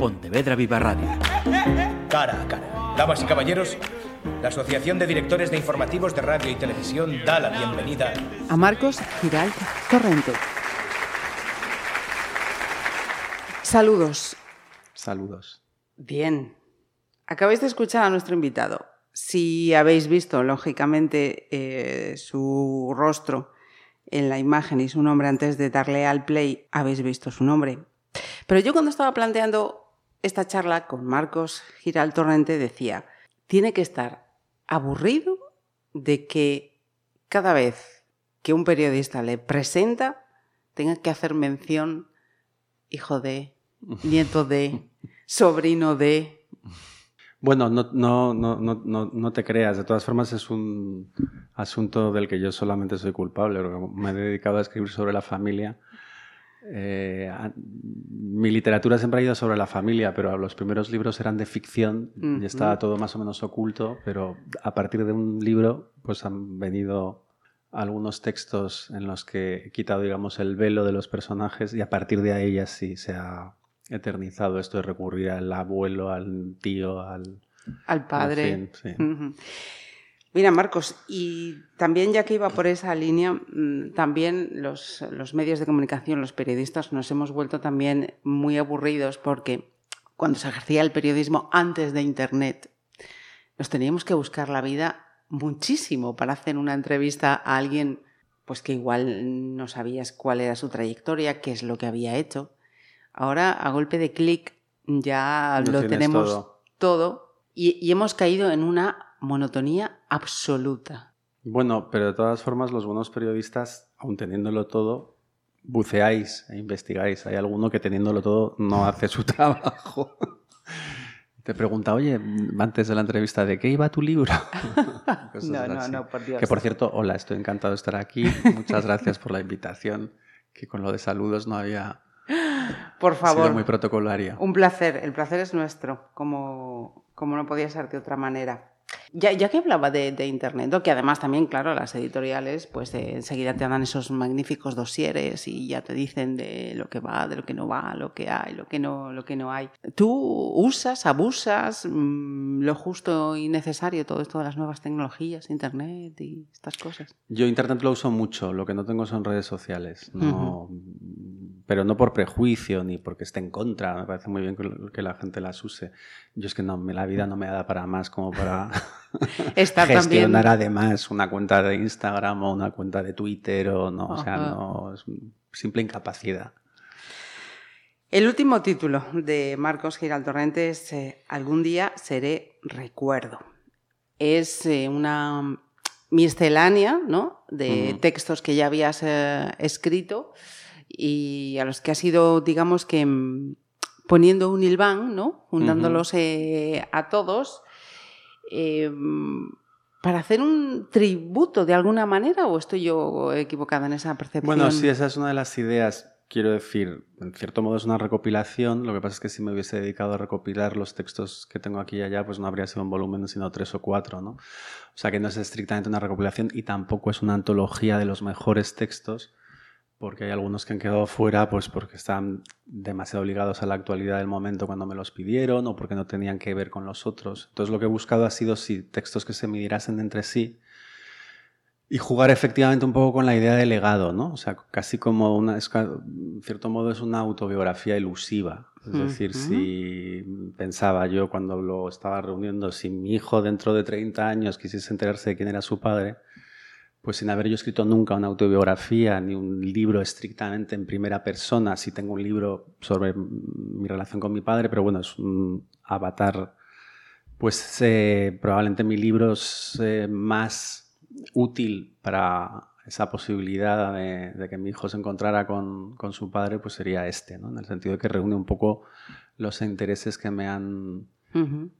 Pontevedra Viva Radio. Cara a cara. Damas y caballeros, la Asociación de Directores de Informativos de Radio y Televisión da la bienvenida a Marcos Giralt Torrente. Saludos. Saludos. Bien. Acabáis de escuchar a nuestro invitado. Si habéis visto, lógicamente, eh, su rostro en la imagen y su nombre antes de darle al play, habéis visto su nombre. Pero yo cuando estaba planteando esta charla con Marcos Giral Torrente decía, tiene que estar aburrido de que cada vez que un periodista le presenta tenga que hacer mención hijo de, nieto de, sobrino de, bueno, no, no, no, no, no te creas. De todas formas, es un asunto del que yo solamente soy culpable. Me he dedicado a escribir sobre la familia. Eh, mi literatura siempre ha ido sobre la familia, pero los primeros libros eran de ficción y estaba todo más o menos oculto. Pero a partir de un libro, pues han venido algunos textos en los que he quitado, digamos, el velo de los personajes y a partir de ahí ya sí se ha eternizado esto de recurrir al abuelo, al tío, al... Al padre. Mira, Marcos, y también ya que iba por esa línea, mm, también los, los, medios de comunicación, los periodistas, nos hemos vuelto también muy aburridos porque cuando se ejercía el periodismo antes de Internet, nos teníamos que buscar la vida muchísimo para hacer una entrevista a alguien pues que igual no sabías cuál era su trayectoria, qué es lo que había hecho. Ahora, a golpe de clic, ya lo, tenemos todo, y, hemos caído en una monotonía absoluta. Bueno, pero de todas formas, los buenos periodistas, aun teniéndolo todo, buceáis e investigáis. Hay alguno que teniéndolo todo no hace su trabajo. Te pregunta, oye, antes de la entrevista, ¿de qué iba tu libro? no, no, no, por Dios. Que por cierto, hola, estoy encantado de estar aquí. Muchas gracias por la invitación, que con lo de saludos no había por favor. muy protocolaria. Un placer, el placer es nuestro, como, como no podía ser de otra manera. Ya, ya que hablaba de, Internet, que además también, claro, las editoriales, pues enseguida te dan esos magníficos dosieres y ya te dicen de lo que va, de lo que no va, lo que hay, lo que no, lo que no hay. ¿Tú usas, abusas mm, lo justo y necesario todo esto de las nuevas tecnologías, Internet y estas cosas? Yo Internet lo uso mucho, lo que no tengo son redes sociales. No, pero no por prejuicio ni porque esté en contra. Me parece muy bien que, la gente las use. Yo es que no, la vida no me da para más como para gestionar además una cuenta de Instagram o una cuenta de Twitter o no. O sea, no, es simple incapacidad. El último título de Marcos Giraldorrente es eh, Algún día seré recuerdo. Es eh, una miscelánea ¿no? de textos que ya habías eh, escrito y a los que has ido, digamos que mm, poniendo un hilván, ¿no? Juntándolos eh, a todos. Em, ¿Para hacer un tributo de alguna manera o estoy yo equivocada en esa percepción? Bueno, sí, esa es una de las ideas. Quiero decir, en cierto modo es una recopilación. Lo que pasa es que si me hubiese dedicado a recopilar los textos que tengo aquí y allá, pues no habría sido un volumen, sino tres o cuatro, ¿no? O sea que no es estrictamente una recopilación y tampoco es una antología de los mejores textos, porque hay algunos que han quedado fuera pues porque están demasiado ligados a la actualidad del momento cuando me los pidieron o porque no tenían que ver con los otros. Entonces lo que he buscado ha sido sí, textos que se midirasen entre sí y jugar efectivamente un poco con la idea de legado, ¿no? O sea, casi como una, en cierto modo es una autobiografía ilusiva. Es decir, si pensaba yo cuando lo estaba reuniendo, si mi hijo dentro de 30 años quisiese enterarse de quién era su padre, pues sin haber yo escrito nunca una autobiografía ni un libro estrictamente en primera persona, sí tengo un libro sobre mi relación con mi padre, pero bueno, es un avatar, pues eh, probablemente mi libro es eh, más útil para esa posibilidad de, que mi hijo se encontrara con, con, su padre, pues sería este, ¿no? en el sentido de que reúne un poco los intereses que me han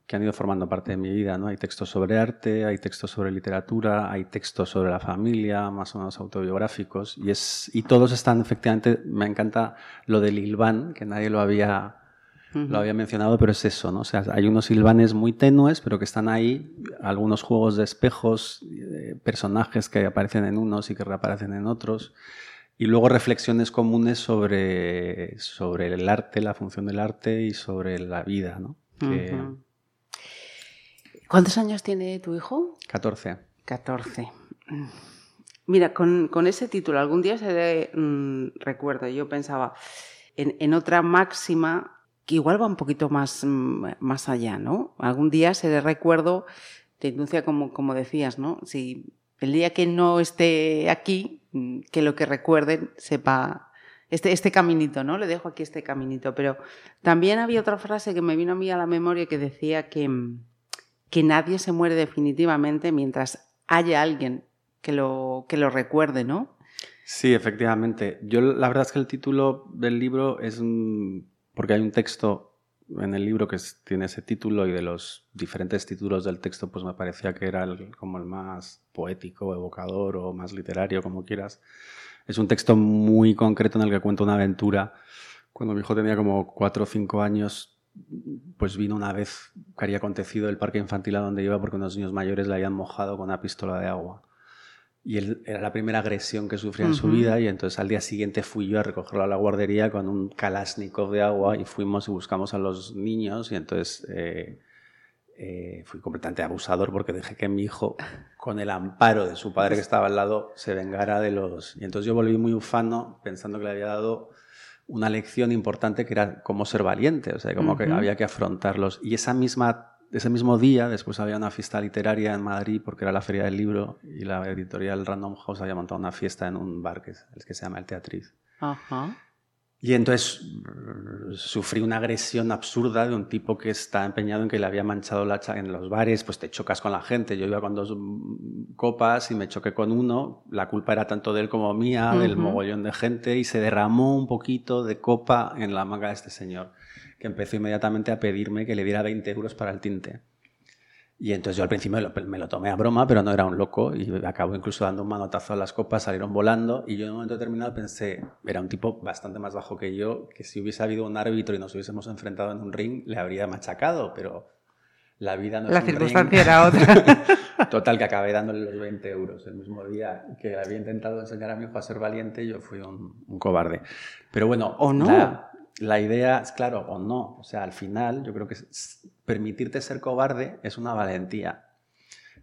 que han ido formando parte de mi vida. ¿no? Hay textos sobre arte, hay textos sobre literatura, hay textos sobre la familia, más o menos autobiográficos, y, es, y todos están efectivamente, me encanta lo del Ilván, que nadie lo había, lo había mencionado, pero es eso, ¿no? O sea, hay unos Ilvanes muy tenues, pero que están ahí, algunos juegos de espejos, eh, personajes que aparecen en unos y que reaparecen en otros y luego reflexiones comunes sobre, sobre el arte, la función del arte y sobre la vida. ¿no? ¿Cuántos años tiene tu hijo? 14. 14. Mira, con, ese título, algún día se de, mm, recuerdo, yo pensaba en, otra máxima que igual va un poquito más, mm, más allá, ¿no? Algún día se de recuerdo te induce como, como decías, ¿no? Si el día que no esté aquí, mm, que lo que recuerden sepa este, este caminito, ¿no? Le dejo aquí este caminito. Pero también había otra frase que me vino a mí a la memoria que decía que, que nadie se muere definitivamente mientras haya alguien que lo, que lo recuerde, ¿no? Sí, efectivamente. Yo la verdad es que el título del libro es porque hay un texto en el libro que tiene ese título y de los diferentes títulos del texto pues me parecía que era como el más poético, evocador o más literario, como quieras. Es un texto muy concreto en el que cuento una aventura. Cuando mi hijo tenía como cuatro o cinco años, pues vino una vez que había acontecido el parque infantil a donde iba porque unos niños mayores le habían mojado con una pistola de agua. Y él, era la primera agresión que sufría en su vida y entonces al día siguiente fui yo a recogerlo a la guardería con un Kalashnikov de agua y fuimos y buscamos a los niños y entonces eh, eh, fui completamente abusador porque dejé que mi hijo, con el amparo de su padre que estaba al lado, se vengara de los... Y entonces yo volví muy ufano pensando que le había dado una lección importante que era cómo ser valiente, o sea, cómo que había que afrontarlos. Y esa misma ese mismo día, después había una fiesta literaria en Madrid porque era la feria del libro y la editorial Random House había montado una fiesta en un bar que, el que se llama El Teatriz. Y entonces sufrí una agresión absurda de un tipo que está empeñado en que le había manchado la en los bares, pues te chocas con la gente. Yo iba con dos copas y me choqué con uno. La culpa era tanto de él como mía, del mogollón de gente, y se derramó un poquito de copa en la manga de este señor que empezó inmediatamente a pedirme que le diera 20 euros para el tinte. Y entonces yo al principio me lo, tomé a broma, pero no era un loco y acabó incluso dando un manotazo a las copas, salieron volando y yo en un momento determinado pensé, era un tipo bastante más bajo que yo, que si hubiese habido un árbitro y nos hubiésemos enfrentado en un ring, le habría machacado, pero la vida no la es un circunstancia era otra. Total, que acabé dándole los 20 euros el mismo día que había intentado enseñar a mi hijo a ser valiente, yo fui un, cobarde. Pero bueno, o no la idea es claro o no. O sea, al final yo creo que permitirte ser cobarde es una valentía.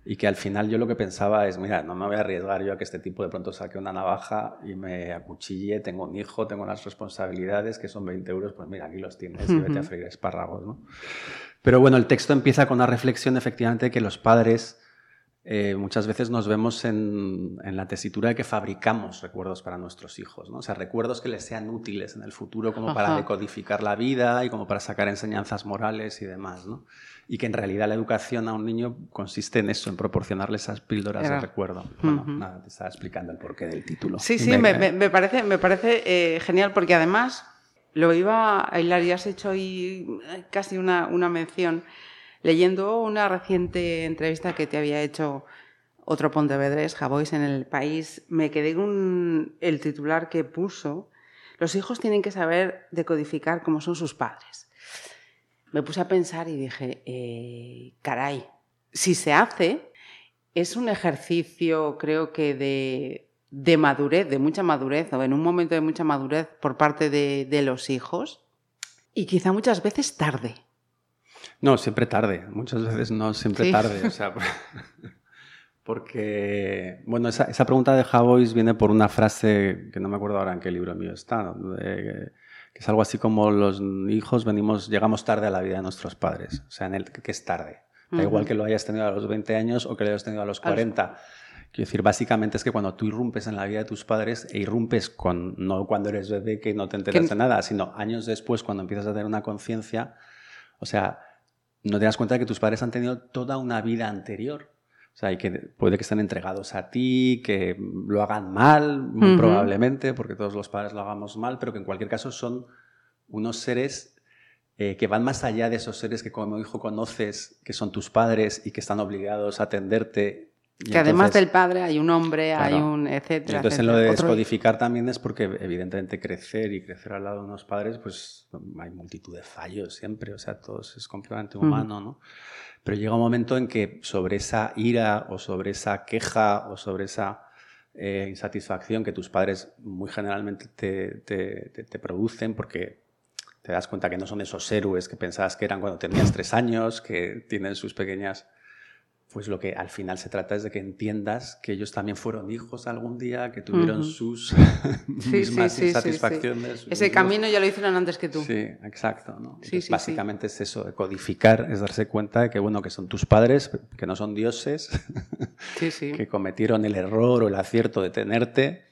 Y que al final yo lo que pensaba es, mira, no me voy a arriesgar yo a que este tipo de pronto saque una navaja y me acuchille, tengo un hijo, tengo unas responsabilidades que son 20 euros, pues mira, aquí los tienes y vete a freír espárragos, ¿no? Pero bueno, el texto empieza con una reflexión efectivamente que los padres eh, muchas veces nos vemos en, la tesitura de que fabricamos recuerdos para nuestros hijos, ¿no? o sea, recuerdos que les sean útiles en el futuro como para decodificar la vida y como para sacar enseñanzas morales y demás. ¿no? Y que en realidad la educación a un niño consiste en eso, en proporcionarle esas píldoras de recuerdo. Bueno, nada, te estaba explicando el porqué del título. Sí, sí, me, parece, me parece eh, genial porque además lo iba a hilar y has hecho ahí casi una, una mención Leyendo una reciente entrevista que te había hecho otro pontevedrés, Javois, en el país, me quedé con el titular que puso, los hijos tienen que saber decodificar cómo son sus padres. Me puse a pensar y dije, eh, caray, si se hace, es un ejercicio, creo que de, de, madurez, de mucha madurez, o en un momento de mucha madurez por parte de, de los hijos, y quizá muchas veces tarde. No, siempre tarde. Muchas veces no, siempre tarde. O sea, porque, bueno, esa, esa, pregunta de Javois viene por una frase que no me acuerdo ahora en qué libro mío está, que es algo así como los hijos venimos, llegamos tarde a la vida de nuestros padres. O sea, en el que es tarde. Da igual que lo hayas tenido a los 20 años o que lo hayas tenido a los 40. Quiero decir, básicamente es que cuando tú irrumpes en la vida de tus padres e irrumpes con, no cuando eres bebé que no te enteras de nada, sino años después cuando empiezas a tener una conciencia, o sea, no te das cuenta de que tus padres han tenido toda una vida anterior. O sea, y que puede que estén entregados a ti, que lo hagan mal, muy probablemente, porque todos los padres lo hagamos mal, pero que en cualquier caso son unos seres eh, que van más allá de esos seres que como hijo conoces, que son tus padres y que están obligados a atenderte que además del padre hay un hombre, hay un etcétera. Entonces en lo de descodificar también es porque evidentemente crecer y crecer al lado de unos padres, pues hay multitud de fallos siempre, o sea, todo es completamente humano, ¿no? Pero llega un momento en que sobre esa ira o sobre esa queja o sobre esa eh, insatisfacción que tus padres muy generalmente te, te, te, producen porque te das cuenta que no son esos héroes que pensabas que eran cuando tenías tres años, que tienen sus pequeñas pues lo que al final se trata es de que entiendas que ellos también fueron hijos algún día, que tuvieron sus mismas insatisfacciones. Ese camino ya lo hicieron antes que tú. Sí, exacto. básicamente es eso, codificar, es darse cuenta de que, bueno, que son tus padres, que no son dioses, que cometieron el error o el acierto de tenerte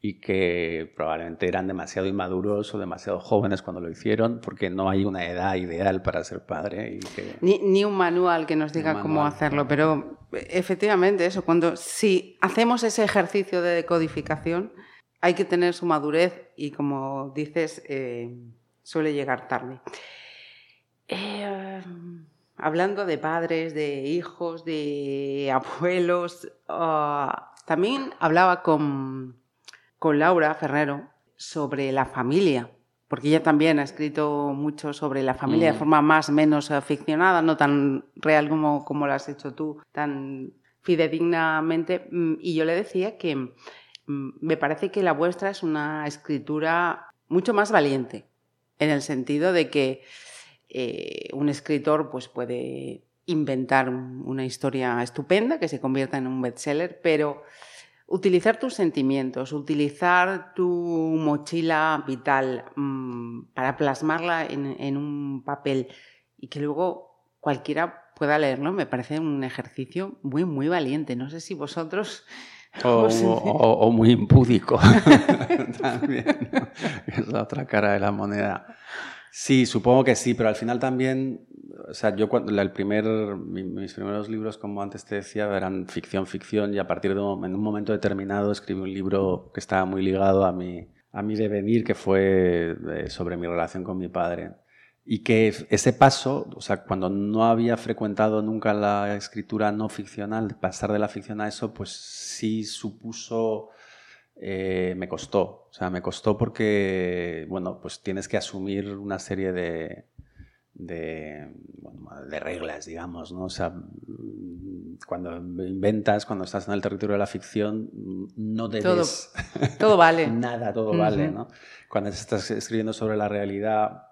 y que probablemente eran demasiado inmaduros o demasiado jóvenes cuando lo hicieron, porque no hay una edad ideal para ser padre. ni, ni, un manual que nos diga cómo hacerlo, pero efectivamente eso, cuando si hacemos ese ejercicio de decodificación, hay que tener su madurez y como dices, eh, suele llegar tarde. Eh, hablando de padres, de hijos, de abuelos, ah, también hablaba con con Laura Ferrero sobre la familia, porque ella también ha escrito mucho sobre la familia de mm. forma más o menos ficcionada, no tan real como, como lo has hecho tú, tan fidedignamente. Mm, y yo le decía que mm, me parece que la vuestra es una escritura mucho más valiente, en el sentido de que eh, un escritor pues, puede inventar una historia estupenda que se convierta en un bestseller, pero utilizar tus sentimientos, utilizar tu mochila vital mm, para plasmarla en, un papel y que luego cualquiera pueda leerlo, me parece un ejercicio muy, muy valiente. No sé si vosotros... O, muy impúdico también. Es la otra cara de la moneda. Sí, supongo que sí, pero al final también o sea, yo cuando el primer, mis primeros libros, como antes te decía, eran ficción, ficción, y a partir de un, en un momento determinado escribí un libro que estaba muy ligado a mi, a mi devenir, que fue eh, sobre mi relación con mi padre. Y que ese paso, o sea, cuando no había frecuentado nunca la escritura no ficcional, pasar de la ficción a eso, pues sí supuso, eh, me costó. O sea, me costó porque, bueno, pues tienes que asumir una serie de, de, de, reglas, digamos, ¿no? O sea, cuando inventas, cuando estás en el territorio de la ficción, no debes... Todo, todo vale. nada, todo vale, ¿no? Cuando estás escribiendo sobre la realidad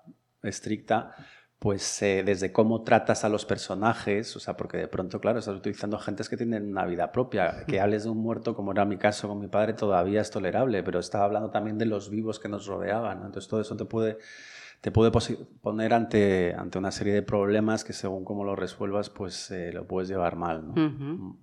estricta, pues eh, desde cómo tratas a los personajes, o sea, porque de pronto, claro, estás utilizando gentes que tienen una vida propia. Que hables de un muerto, como era mi caso con mi padre, todavía es tolerable, pero estaba hablando también de los vivos que nos rodeaban. Entonces todo eso te puede te puede poner ante, ante una serie de problemas que según cómo lo resuelvas, pues eh, lo puedes llevar mal. Mm.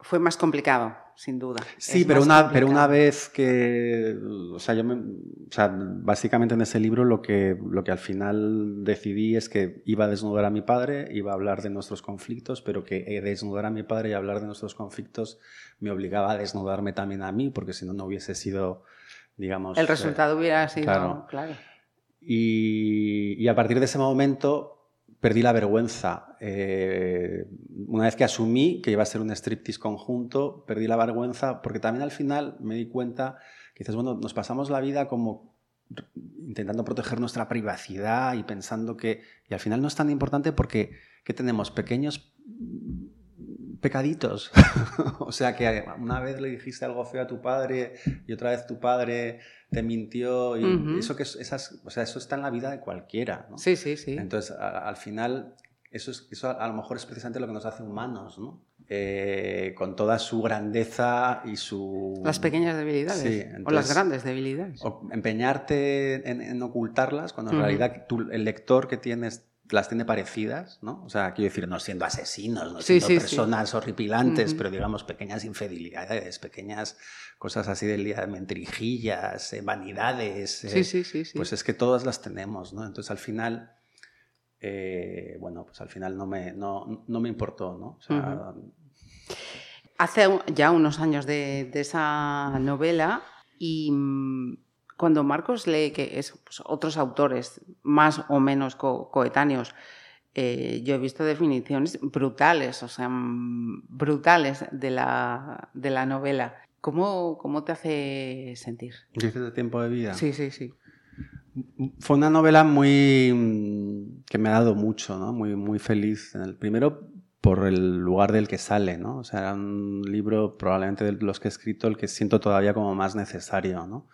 Fue más complicado, sin duda. Sí, pero una, pero una vez que, o sea, yo me, o sea, básicamente en ese libro lo que, lo que al final decidí es que iba a desnudar a mi padre, iba a hablar de nuestros conflictos, pero que eh, desnudar a mi padre y hablar de nuestros conflictos me obligaba a desnudarme también a mí, porque si no, no hubiese sido, digamos... El resultado hubiera sido, claro. Y, a partir de ese momento perdí la vergüenza. Eh, una vez que asumí que iba a ser un striptease conjunto, perdí la vergüenza porque también al final me di cuenta que dices, bueno, nos pasamos la vida como intentando proteger nuestra privacidad y pensando que... Y al final no es tan importante porque ¿qué tenemos? Pequeños pecaditos. o sea que una vez le dijiste algo feo a tu padre y otra vez tu padre te mintió y eso que esas, o sea, eso está en la vida de cualquiera. ¿no? Sí, sí, sí. Entonces, al final, eso, es, eso a lo mejor es precisamente lo que nos hace humanos, ¿no? Eh, con toda su grandeza y su... Las pequeñas debilidades. o las grandes debilidades. O empeñarte en, ocultarlas cuando en realidad tú, el lector que tienes las tiene parecidas, ¿no? O sea, quiero decir, no siendo asesinos, no siendo personas horripilantes, pero digamos pequeñas infidelidades, pequeñas cosas así del día de mentirijillas, eh, vanidades. Eh, sí, sí, sí, Pues es que todas las tenemos, ¿no? Entonces al final, eh, bueno, pues al final no me, no, no me importó, ¿no? O sea, Hace ya unos años de, de esa novela y mm, cuando Marcos lee que es pues, otros autores más o menos coetáneos, eh, yo he visto definiciones brutales, o sea, brutales de la, de la novela. ¿Cómo, ¿Cómo te hace sentir? ¿Dices de tiempo de vida? Sí, sí, sí. Fue una novela muy mm, que me ha dado mucho, ¿no? Muy, muy feliz. En el primero, por el lugar del que sale, ¿no? O sea, era un libro probablemente de los que he escrito el que siento todavía como más necesario, ¿no?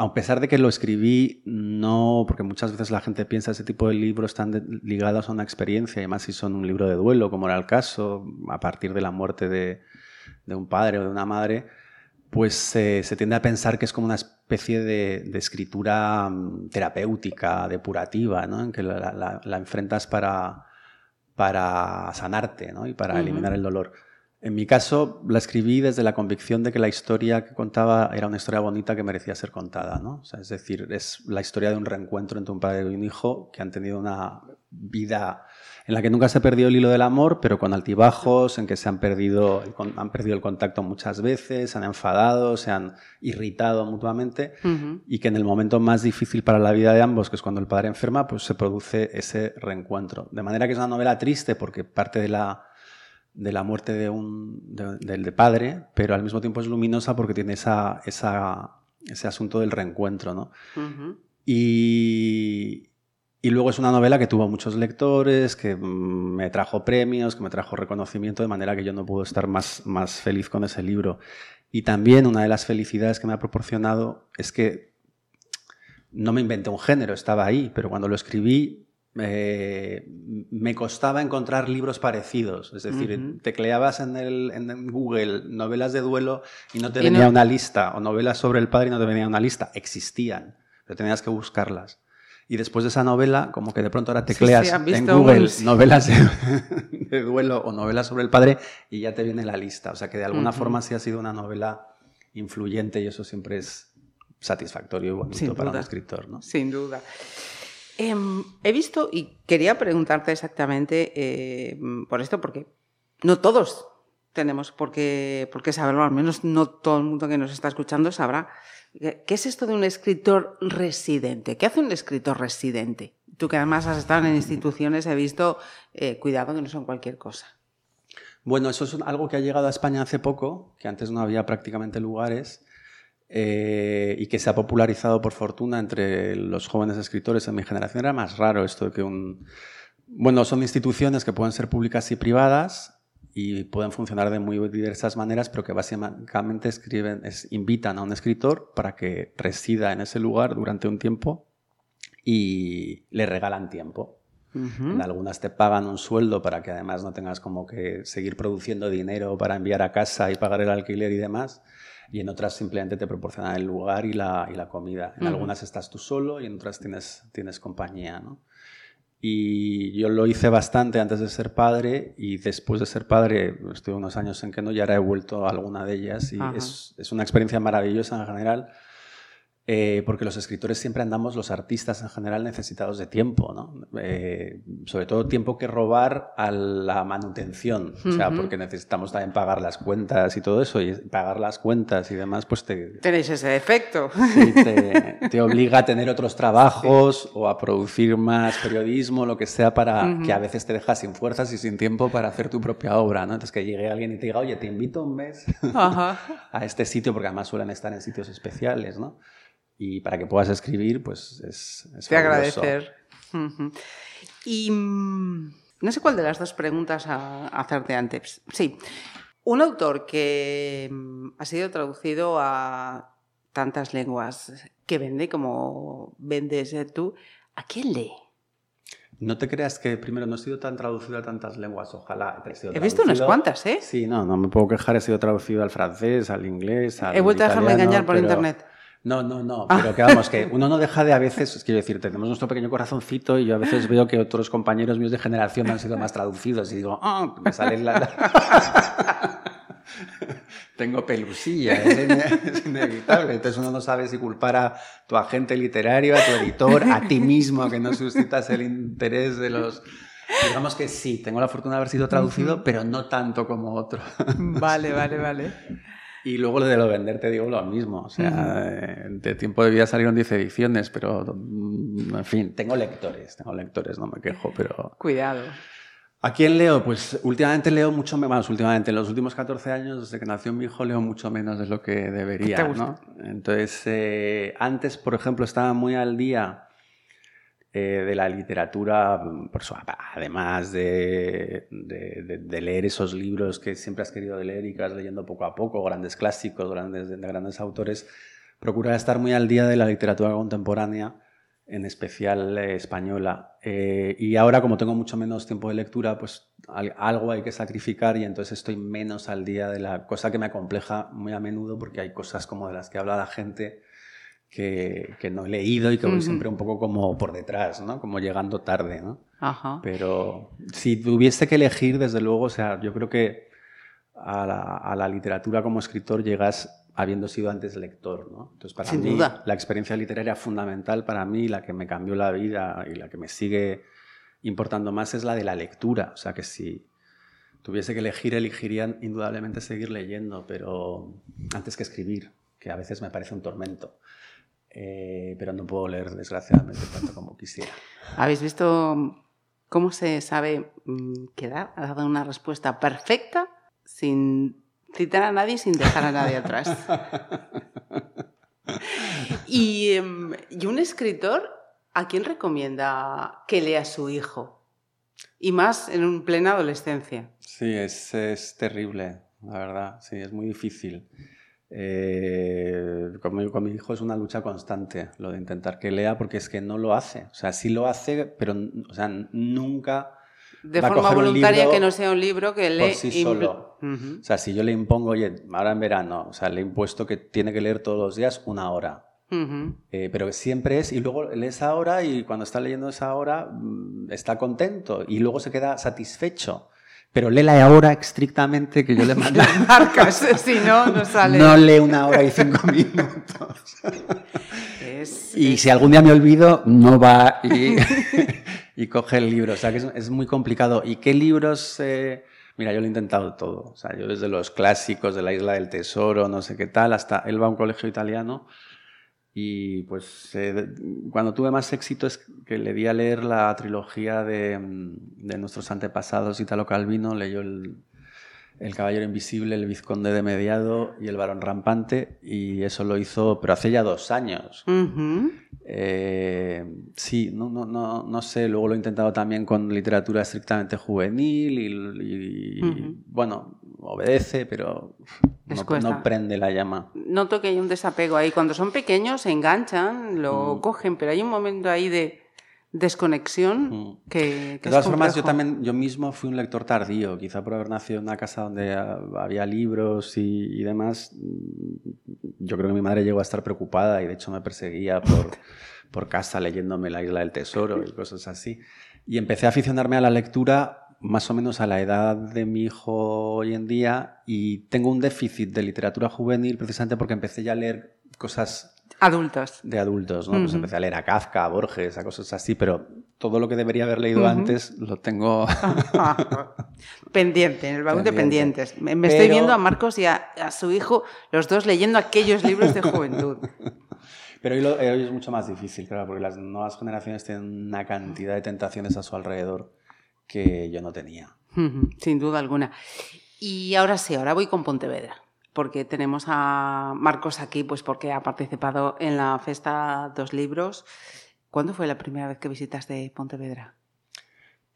A pesar de que lo escribí, no, porque muchas veces la gente piensa que ese tipo de libros están ligados a una experiencia, y más si son un libro de duelo, como era el caso, a partir de la muerte de, un padre o de una madre, pues se tiende a pensar que es como una especie de, escritura mm, terapéutica, depurativa, ¿no? en que la, enfrentas para, para sanarte ¿no? y para eliminar el dolor. En mi caso, la escribí desde la convicción de que la historia que contaba era una historia bonita que merecía ser contada. ¿no? es decir, es la historia de un reencuentro entre un padre y un hijo que han tenido una vida en la que nunca se ha perdido el hilo del amor, pero con altibajos, en que se han perdido, han perdido el contacto muchas veces, se han enfadado, se han irritado mutuamente, y que en el momento más difícil para la vida de ambos, que es cuando el padre enferma, pues se produce ese reencuentro. De manera que es una novela triste porque parte de la de la muerte de un, del de padre, pero al mismo tiempo es luminosa porque tiene esa, ese asunto del reencuentro. ¿no? y, y, luego es una novela que tuvo muchos lectores, que mm, me trajo premios, que me trajo reconocimiento, de manera que yo no puedo estar más, más feliz con ese libro. Y también una de las felicidades que me ha proporcionado es que no me inventé un género, estaba ahí, pero cuando lo escribí me costaba encontrar libros parecidos. Es decir, tecleabas en, el, en Google novelas de duelo y no te venía una lista, o novelas sobre el padre y no te venía una lista. Existían, pero tenías que buscarlas. Y después de esa novela, como que de pronto ahora tecleas en Google novelas de, duelo o novelas sobre el padre y ya te viene la lista. O sea que de alguna forma sí ha sido una novela influyente y eso siempre es satisfactorio y bonito para un escritor. ¿no? Sin duda. Em, he visto y quería preguntarte exactamente eh, por esto, porque no todos tenemos por qué, por qué saberlo, al menos no todo el mundo que nos está escuchando sabrá. ¿Qué es esto de un escritor residente? ¿Qué hace un escritor residente? Tú que además has estado en instituciones, he visto, eh, cuidado que no son cualquier cosa. Bueno, eso es algo que ha llegado a España hace poco, que antes no había prácticamente lugares. Eh, y que se ha popularizado por fortuna entre los jóvenes escritores en mi generación. Era más raro esto que un... Bueno, son instituciones que pueden ser públicas y privadas y pueden funcionar de muy diversas maneras, pero que básicamente escriben, invitan a un escritor para que resida en ese lugar durante un tiempo y le regalan tiempo. En algunas te pagan un sueldo para que además no tengas como que seguir produciendo dinero para enviar a casa y pagar el alquiler y demás y en otras simplemente te proporcionan el lugar y la, y la comida. En algunas estás tú solo y en otras tienes, tienes compañía. ¿no? Y yo lo hice bastante antes de ser padre y después de ser padre estuve unos años en que no y ahora he vuelto a alguna de ellas y es, es, una experiencia maravillosa en general eh, porque los escritores siempre andamos, los artistas en general, necesitados de tiempo, ¿no? Eh, sobre todo tiempo que robar a la manutención, o sea, porque necesitamos también pagar las cuentas y todo eso, y pagar las cuentas y demás, pues te... Tenéis ese defecto. Sí, te, obliga a tener otros trabajos o a producir más periodismo, lo que sea, para que a veces te dejas sin fuerzas y sin tiempo para hacer tu propia obra, ¿no? Entonces que llegue alguien y te diga, oye, te invito un mes a este sitio, porque además suelen estar en sitios especiales, ¿no? Y para que puedas escribir, pues es... es Te agradecer. Y mm, no sé cuál de las dos preguntas a, hacerte antes. Sí, un autor que mm, ha sido traducido a tantas lenguas que vende como vendes tú, ¿a quién lee? No te creas que primero no he sido tan traducido a tantas lenguas, ojalá. He, visto unas cuantas, ¿eh? Sí, no, no me puedo quejar, he sido traducido al francés, al inglés, al He vuelto a dejarme engañar por internet. No, no, no, ah. pero que vamos, que uno no deja de a veces, quiero decir, tenemos nuestro pequeño corazoncito y yo a veces veo que otros compañeros míos de generación han sido más traducidos y digo, ah, me sale la... Tengo pelusilla, es, inevitable. Entonces uno no sabe si culpar a tu agente literario, a tu editor, a ti mismo, que no suscitas el interés de los... Digamos que sí, tengo la fortuna de haber sido traducido, pero no tanto como otro. Vale, vale, vale. Y luego de lo vender te digo lo mismo. O sea, eh, de tiempo de vida salieron 10 ediciones, pero mm, en fin, tengo lectores, tengo lectores, no me quejo, pero... Cuidado. ¿A quién leo? Pues últimamente leo mucho menos, últimamente, en los últimos 14 años, desde que nació mi hijo, leo mucho menos de lo que debería. ¿no? Entonces, eh, antes, por ejemplo, estaba muy al día eh, de la literatura, por además de, de, leer esos libros que siempre has querido leer y que vas leyendo poco a poco, grandes clásicos, grandes, de grandes autores, procura estar muy al día de la literatura contemporánea, en especial eh, española. Eh, y ahora, como tengo mucho menos tiempo de lectura, pues algo hay que sacrificar y entonces estoy menos al día de la cosa que me acompleja muy a menudo porque hay cosas como de las que habla la gente que, que, no he leído y que voy siempre un poco como por detrás, ¿no? Como llegando tarde, ¿no? Ajá. Pero si tuviese que elegir, desde luego, o sea, yo creo que a la, a la literatura como escritor llegas habiendo sido antes lector, ¿no? Entonces, para Sin mí, duda. la experiencia literaria fundamental para mí, la que me cambió la vida y la que me sigue importando más es la de la lectura. O sea, que si tuviese que elegir, elegiría indudablemente seguir leyendo, pero antes que escribir, que a veces me parece un tormento. Eh, pero no puedo leer, desgraciadamente, tanto como quisiera. ¿Habéis visto cómo se sabe mm, quedar? Ha dado una respuesta perfecta, sin citar a nadie, sin dejar a nadie atrás. y, em, y un escritor, ¿a quién recomienda que lea a su hijo? Y más en un plena adolescencia. Sí, es, es terrible, la verdad. Sí, es muy difícil. Eh, con, mi, hijo es una lucha constante lo de intentar que lea porque es que no lo hace. O sea, sí lo hace, pero o sea, nunca... De forma voluntaria que no sea un libro que lee... Por sí solo. O sea, si yo le impongo, oye, ahora en verano, o sea, le he impuesto que tiene que leer todos los días una hora. Eh, pero siempre es, y luego lee esa hora y cuando está leyendo esa hora mm, está contento y luego se queda satisfecho pero léela ahora estrictamente que yo le mando. marcas, si no, no sale. No lee una hora y cinco minutos. y si algún día me olvido, no va y, y coge el libro. O sea que es, muy complicado. ¿Y qué libros? Eh? Mira, yo lo he intentado todo. O sea, yo desde los clásicos de la Isla del Tesoro, no sé qué tal, hasta él va a un colegio italiano y pues eh, cuando tuve más éxito es que le di a leer la trilogía de, mm, de nuestros antepasados Italo Calvino, leyó el, el Caballero Invisible, El Vizconde de Mediado y El Barón Rampante, y eso lo hizo, pero hace ya dos años. Eh, sí, no, no, no, no, sé, luego lo he intentado también con literatura estrictamente juvenil y, bueno, obedece, pero no, prende la llama. Noto que hay un desapego ahí. Cuando son pequeños se enganchan, lo mm. cogen, pero hay un momento ahí de desconexión mm. que, De todas formas, yo también, yo mismo fui un lector tardío, quizá por haber nacido en una casa donde había libros y, demás. Yo creo que mi madre llegó a estar preocupada y de hecho me perseguía por, por casa leyéndome La Isla del Tesoro y cosas así. Y empecé a aficionarme a la lectura más o menos a la edad de mi hijo hoy en día y tengo un déficit de literatura juvenil precisamente porque empecé ya a leer cosas Adultos. De adultos, ¿no? Pues empecé a leer a Kafka, a Borges, a cosas así, pero todo lo que debería haber leído antes lo tengo... Pendiente, en el baúl de pendientes. Me, estoy viendo a Marcos y a, su hijo, los dos leyendo aquellos libros de juventud. Pero hoy, es mucho más difícil, claro, porque las nuevas generaciones tienen una cantidad de tentaciones a su alrededor que yo no tenía. Sin duda alguna. Y ahora sí, ahora voy con Pontevedra porque tenemos a Marcos aquí, pues porque ha participado en la Festa Dos Libros. ¿Cuándo fue la primera vez que visitaste Pontevedra?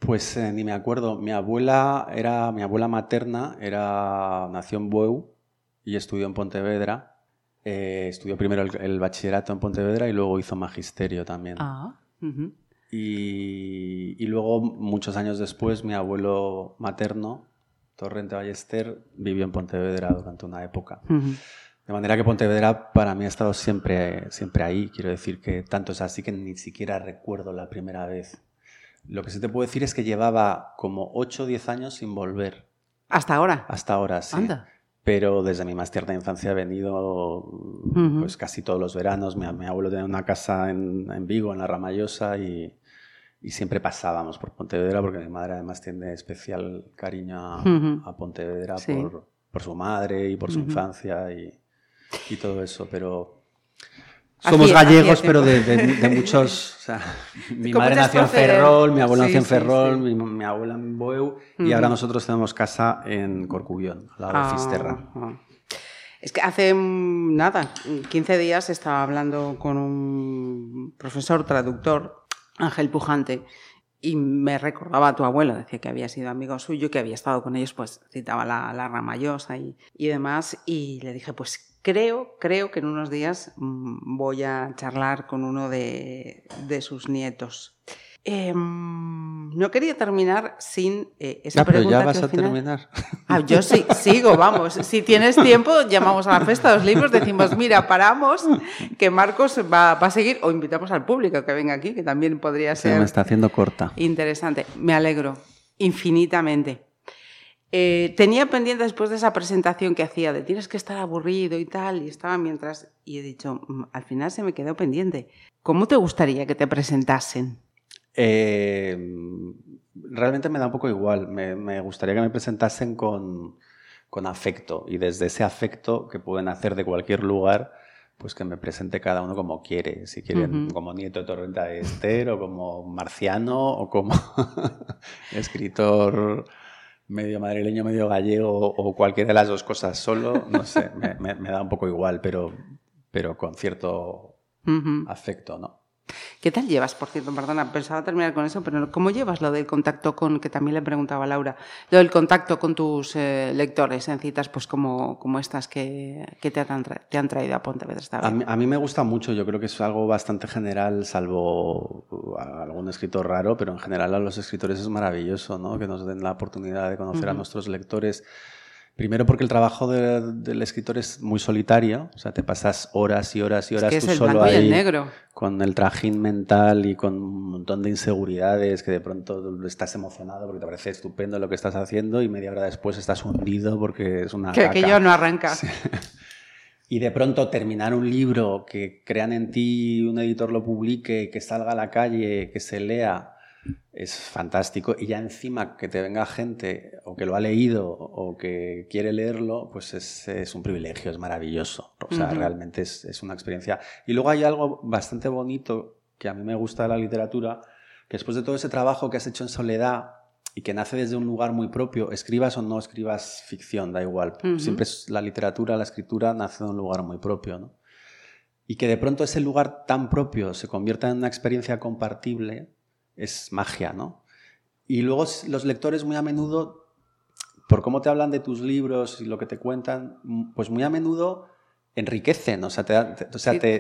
Pues eh, ni me acuerdo. Mi abuela era mi abuela materna, era nació en Bueu y estudió en Pontevedra. Eh, estudió primero el, bachillerato en Pontevedra y luego hizo magisterio también. Ah, y, y, luego, muchos años después, mi abuelo materno Torrente Ballester vivió en Pontevedra durante una época. De manera que Pontevedra para mí ha estado siempre, siempre ahí. Quiero decir que tanto es así que ni siquiera recuerdo la primera vez. Lo que sí te puedo decir es que llevaba como 8 o 10 años sin volver. ¿Hasta ahora? Hasta ahora, sí. Pero desde mi más tierna infancia he venido pues casi todos los veranos. Mi, mi abuelo tenía una casa en, en Vigo, en la Ramallosa, y, y siempre pasábamos por Pontevedra porque mi madre además tiene especial cariño a, Pontevedra por, por, su madre y por su infancia y, y, todo eso, pero somos gallegos pero de, de, muchos, o sea, mi madre nació en Ferrol, mi abuelo nació en Ferrol, mi, mi, abuela en Boeu y ahora nosotros tenemos casa en Corcubión, al lado de Fisterra. Es que hace nada, 15 días estaba hablando con un profesor traductor Ángel Pujante, y me recordaba a tu abuelo, decía que había sido amigo suyo, que había estado con ellos, pues citaba la, la Ramayosa y, demás, y le dije, pues creo, creo que en unos días mm, voy a charlar con uno de, de sus nietos. Eh, no quería terminar sin eh, esa ya, pero pregunta. ya vas que al a terminar. Ah, yo sí, sigo, vamos. Si tienes tiempo, llamamos a la fiesta de los libros, decimos, mira, paramos, que Marcos va, va a seguir, o invitamos al público que venga aquí, que también podría Se ser me está haciendo corta. interesante. Me alegro, infinitamente. Eh, tenía pendiente después de esa presentación que hacía de tienes que estar aburrido y tal, y estaba mientras, y he dicho, "Mm, al final se me quedó pendiente. ¿Cómo te gustaría que te presentasen? Eh, realmente me da un poco igual. Me, me gustaría que me presentasen con, con afecto y desde ese afecto que pueden hacer de cualquier lugar, pues que me presente cada uno como quiere. Si quieren como nieto de Torrenta de Ester o como marciano o como escritor medio madrileño, medio gallego o cualquiera de las dos cosas solo, no sé, me, me- me da un poco igual, pero, pero con cierto afecto, ¿no? ¿Qué tal llevas, por cierto? Perdona, pensaba terminar con eso, pero ¿cómo llevas lo del contacto con, que también le preguntaba a Laura, lo del contacto con tus eh, lectores en citas pues como, como estas que, que te, han te han traído a Pontevedra esta vez? A mí, a mí me gusta mucho, yo creo que es algo bastante general, salvo uh, a algún escritor raro, pero en general a los escritores es maravilloso, ¿no? Que nos den la oportunidad de conocer a nuestros lectores. Primero porque el trabajo de- del escritor es muy solitario, o sea, te pasas horas y horas y Es horas es tú el solo blanco y el ahí negro. con el trajín mental y con un montón de inseguridades que de pronto estás emocionado porque te parece estupendo lo que estás haciendo y media hora después estás hundido porque es una Que aquello no arranca. Y de pronto terminar un libro, que crean en ti, un editor lo publique, que salga a la calle, que se lea, es fantástico. Y ya encima que te venga gente o que lo ha leído o que quiere leerlo, pues es, es un privilegio, es maravilloso. O sea, realmente es, es una experiencia. Y luego hay algo bastante bonito que a mí me gusta de la literatura, que después de todo ese trabajo que has hecho en soledad y que nace desde un lugar muy propio, escribas o no escribas ficción, da igual. Siempre es la literatura, la escritura nace de un lugar muy propio, ¿no? Y que de pronto ese lugar tan propio se convierta en una experiencia compartible es magia, ¿no? Y luego los lectores muy a menudo, por cómo te hablan de tus libros y lo que te cuentan, pues muy a menudo enriquecen, o sea, te, te- o sea, te,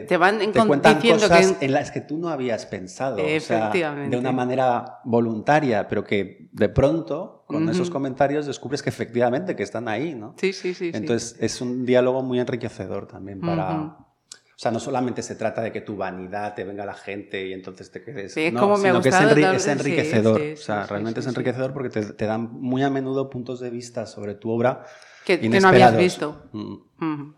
te van cuentan cosas que- en las que tú no habías pensado, o sea, de una manera voluntaria, pero que de pronto, con esos comentarios, descubres que efectivamente que están ahí, ¿no? Sí, sí, sí. sí. Entonces es un diálogo muy enriquecedor también para... sea, no solamente se trata de que tu vanidad te venga a la gente y entonces te quedes... Sí, es no, como me ha sino que es, enri- enriquecedor. sí, o sea, realmente es enriquecedor porque te, te dan muy a menudo puntos de vista sobre tu obra que, que no habías visto. Mm.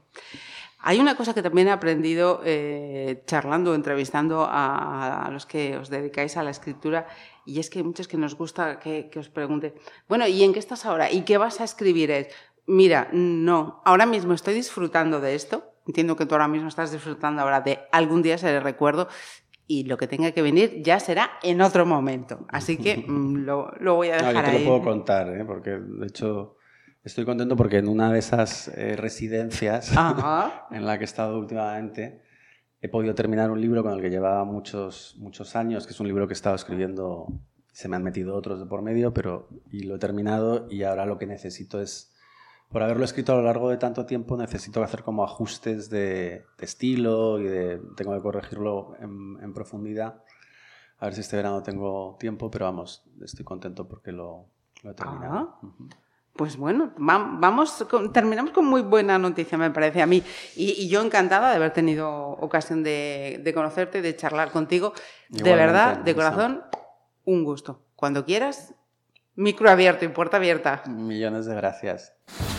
Hay una cosa que también he aprendido eh, charlando, entrevistando a, a los que os dedicáis a la escritura, y es que hay muchos que nos gusta que, que os pregunte, bueno, ¿y en qué estás ahora? ¿Y qué vas a escribir? Es, Mira, no, ahora mismo estoy disfrutando de esto, entiendo que tú ahora mismo estás disfrutando ahora de algún día seré recuerdo, y lo que tenga que venir ya será en otro momento. Así que mm, lo, lo voy a No, dejar yo te ahí. lo puedo contar, ¿eh? porque de hecho estoy contento porque en una de esas eh, residencias en la que he estado últimamente he podido terminar un libro con el que llevaba muchos, muchos años, que es un libro que he estado escribiendo, se me han metido otros de por medio, pero y lo he terminado y ahora lo que necesito es, por haberlo escrito a lo largo de tanto tiempo, necesito hacer como ajustes de, de estilo y de, tengo que corregirlo en, en profundidad. A ver si este verano tengo tiempo, pero vamos, estoy contento porque lo, lo he terminado. Ah. Pues bueno, va- vamos, terminamos con muy buena noticia, me parece a mí. Y, y yo encantada de haber tenido ocasión de, de conocerte, de charlar contigo. de Igualmente, verdad, de corazón, un gusto. Cuando quieras, micro abierto y puerta abierta. Millones de gracias.